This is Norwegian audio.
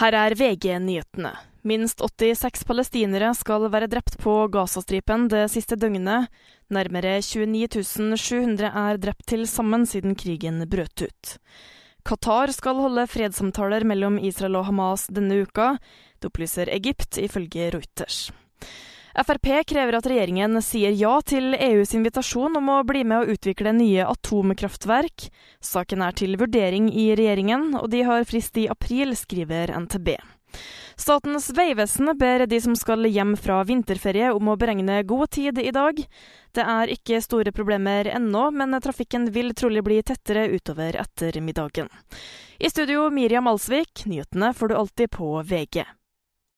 Her er VG-nyhetene. Minst 86 palestinere skal være drept på Gazastripen det siste døgnet. Nærmere 29 700 er drept til sammen siden krigen brøt ut. Qatar skal holde fredssamtaler mellom Israel og Hamas denne uka. Det opplyser Egypt, ifølge Reuters. Frp krever at regjeringen sier ja til EUs invitasjon om å bli med å utvikle nye atomkraftverk. Saken er til vurdering i regjeringen, og de har frist i april, skriver NTB. Statens vegvesen ber de som skal hjem fra vinterferie om å beregne god tid i dag. Det er ikke store problemer ennå, men trafikken vil trolig bli tettere utover ettermiddagen. I studio Miriam Alsvik, nyhetene får du alltid på VG.